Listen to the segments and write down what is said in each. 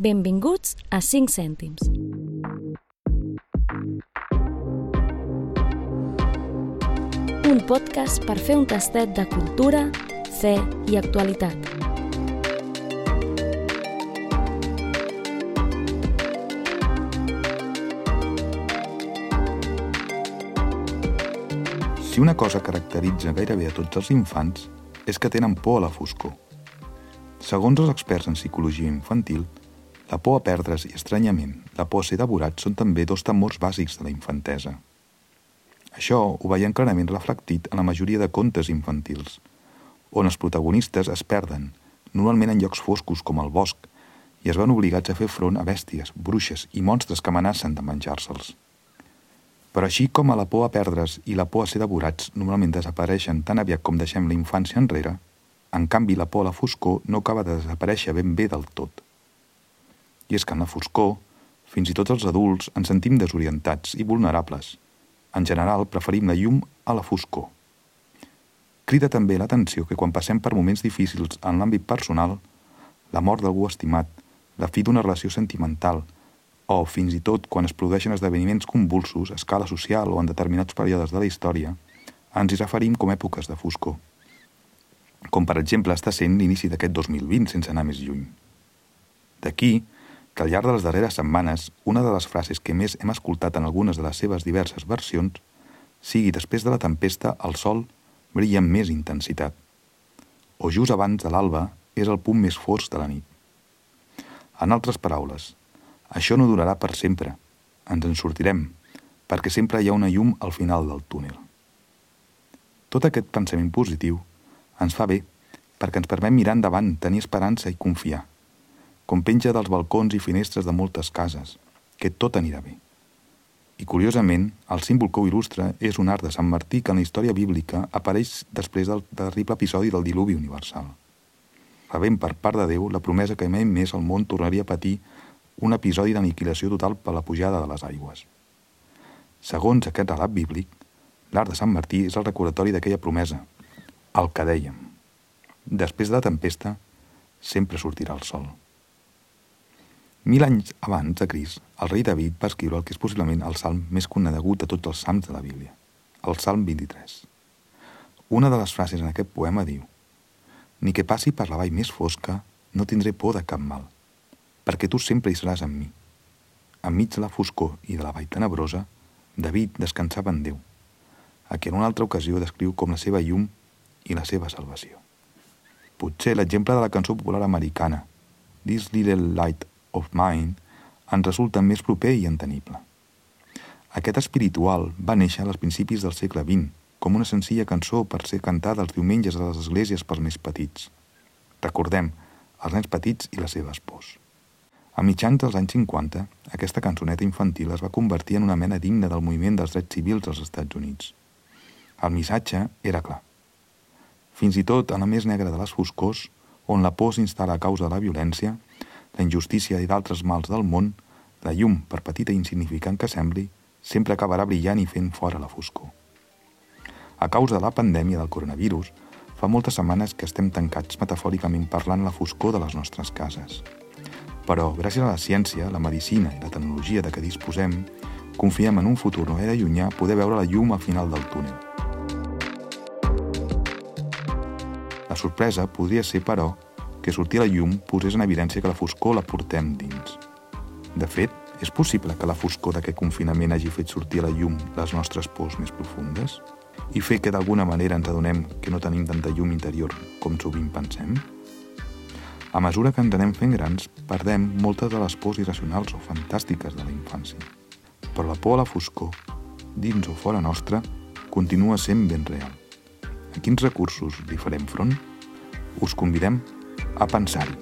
Benvinguts a 5 cèntims. Un podcast per fer un tastet de cultura, fe i actualitat. Si una cosa caracteritza gairebé a tots els infants és que tenen por a la foscor. Segons els experts en psicologia infantil, la por a perdre's i estranyament la por a ser devorat són també dos temors bàsics de la infantesa. Això ho veiem clarament reflectit en la majoria de contes infantils, on els protagonistes es perden, normalment en llocs foscos com el bosc, i es van obligats a fer front a bèsties, bruixes i monstres que amenacen de menjar-se'ls. Però així com a la por a perdre's i la por a ser devorats normalment desapareixen tan aviat com deixem la infància enrere, en canvi la por a la foscor no acaba de desaparèixer ben bé del tot. I és que en la foscor, fins i tot els adults ens sentim desorientats i vulnerables. En general, preferim la llum a la foscor. Crida també l'atenció que quan passem per moments difícils en l'àmbit personal, la mort d'algú estimat, la fi d'una relació sentimental, o fins i tot quan es produeixen esdeveniments convulsos a escala social o en determinats períodes de la història, ens hi referim com èpoques de foscor. Com per exemple està sent l'inici d'aquest 2020 sense anar més lluny. D'aquí que al llarg de les darreres setmanes una de les frases que més hem escoltat en algunes de les seves diverses versions sigui després de la tempesta el sol brilla amb més intensitat o just abans de l'alba és el punt més fosc de la nit. En altres paraules, això no durarà per sempre. Ens en sortirem, perquè sempre hi ha una llum al final del túnel. Tot aquest pensament positiu ens fa bé perquè ens permet mirar endavant, tenir esperança i confiar, com penja dels balcons i finestres de moltes cases, que tot anirà bé. I curiosament, el símbol que ho il·lustra és un art de Sant Martí que en la història bíblica apareix després del terrible episodi del diluvi universal. Rebent per part de Déu la promesa que mai més el món tornaria a patir un episodi d'aniquilació total per la pujada de les aigües. Segons aquest relat bíblic, l'art de Sant Martí és el recordatori d'aquella promesa, el que dèiem. Després de la tempesta, sempre sortirà el sol. Mil anys abans de Cris, el rei David va escriure el que és possiblement el salm més conegut de tots els salms de la Bíblia, el salm 23. Una de les frases en aquest poema diu «Ni que passi per la vall més fosca, no tindré por de cap mal, perquè tu sempre hi seràs amb mi. Enmig de la foscor i de la vall tenebrosa, David descansava en Déu, a qui en una altra ocasió descriu com la seva llum i la seva salvació. Potser l'exemple de la cançó popular americana, This Little Light of Mine, ens resulta més proper i entenible. Aquest espiritual va néixer als principis del segle XX, com una senzilla cançó per ser cantada els diumenges a les esglésies pels més petits. Recordem, els nens petits i les seves pors. A mitjans dels anys 50, aquesta cançoneta infantil es va convertir en una mena digna del moviment dels drets civils als Estats Units. El missatge era clar. Fins i tot en la més negra de les foscors, on la por s'instal·la a causa de la violència, la injustícia i d'altres mals del món, la llum, per petita i insignificant que sembli, sempre acabarà brillant i fent fora la foscor. A causa de la pandèmia del coronavirus, fa moltes setmanes que estem tancats metafòricament parlant la foscor de les nostres cases. Però, gràcies a la ciència, la medicina i la tecnologia de què disposem, confiem en un futur no era llunyà poder veure la llum al final del túnel. La sorpresa podria ser, però, que sortir la llum posés en evidència que la foscor la portem dins. De fet, és possible que la foscor d'aquest confinament hagi fet sortir a la llum les nostres pors més profundes? I fer que d'alguna manera ens adonem que no tenim tanta llum interior com sovint pensem? A mesura que ens anem fent grans, perdem moltes de les pors irracionals o fantàstiques de la infància. Però la por a la foscor, dins o fora nostra, continua sent ben real. A quins recursos li farem front? Us convidem a pensar-hi.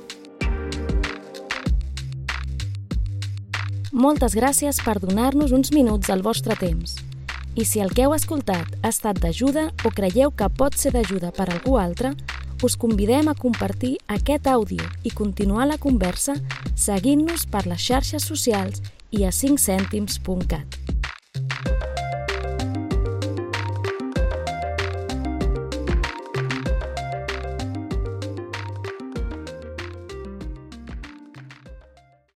Moltes gràcies per donar-nos uns minuts del vostre temps. I si el que heu escoltat ha estat d'ajuda o creieu que pot ser d'ajuda per algú altre, us convidem a compartir aquest àudio i continuar la conversa seguint-nos per les xarxes socials i a 5cèntims.cat.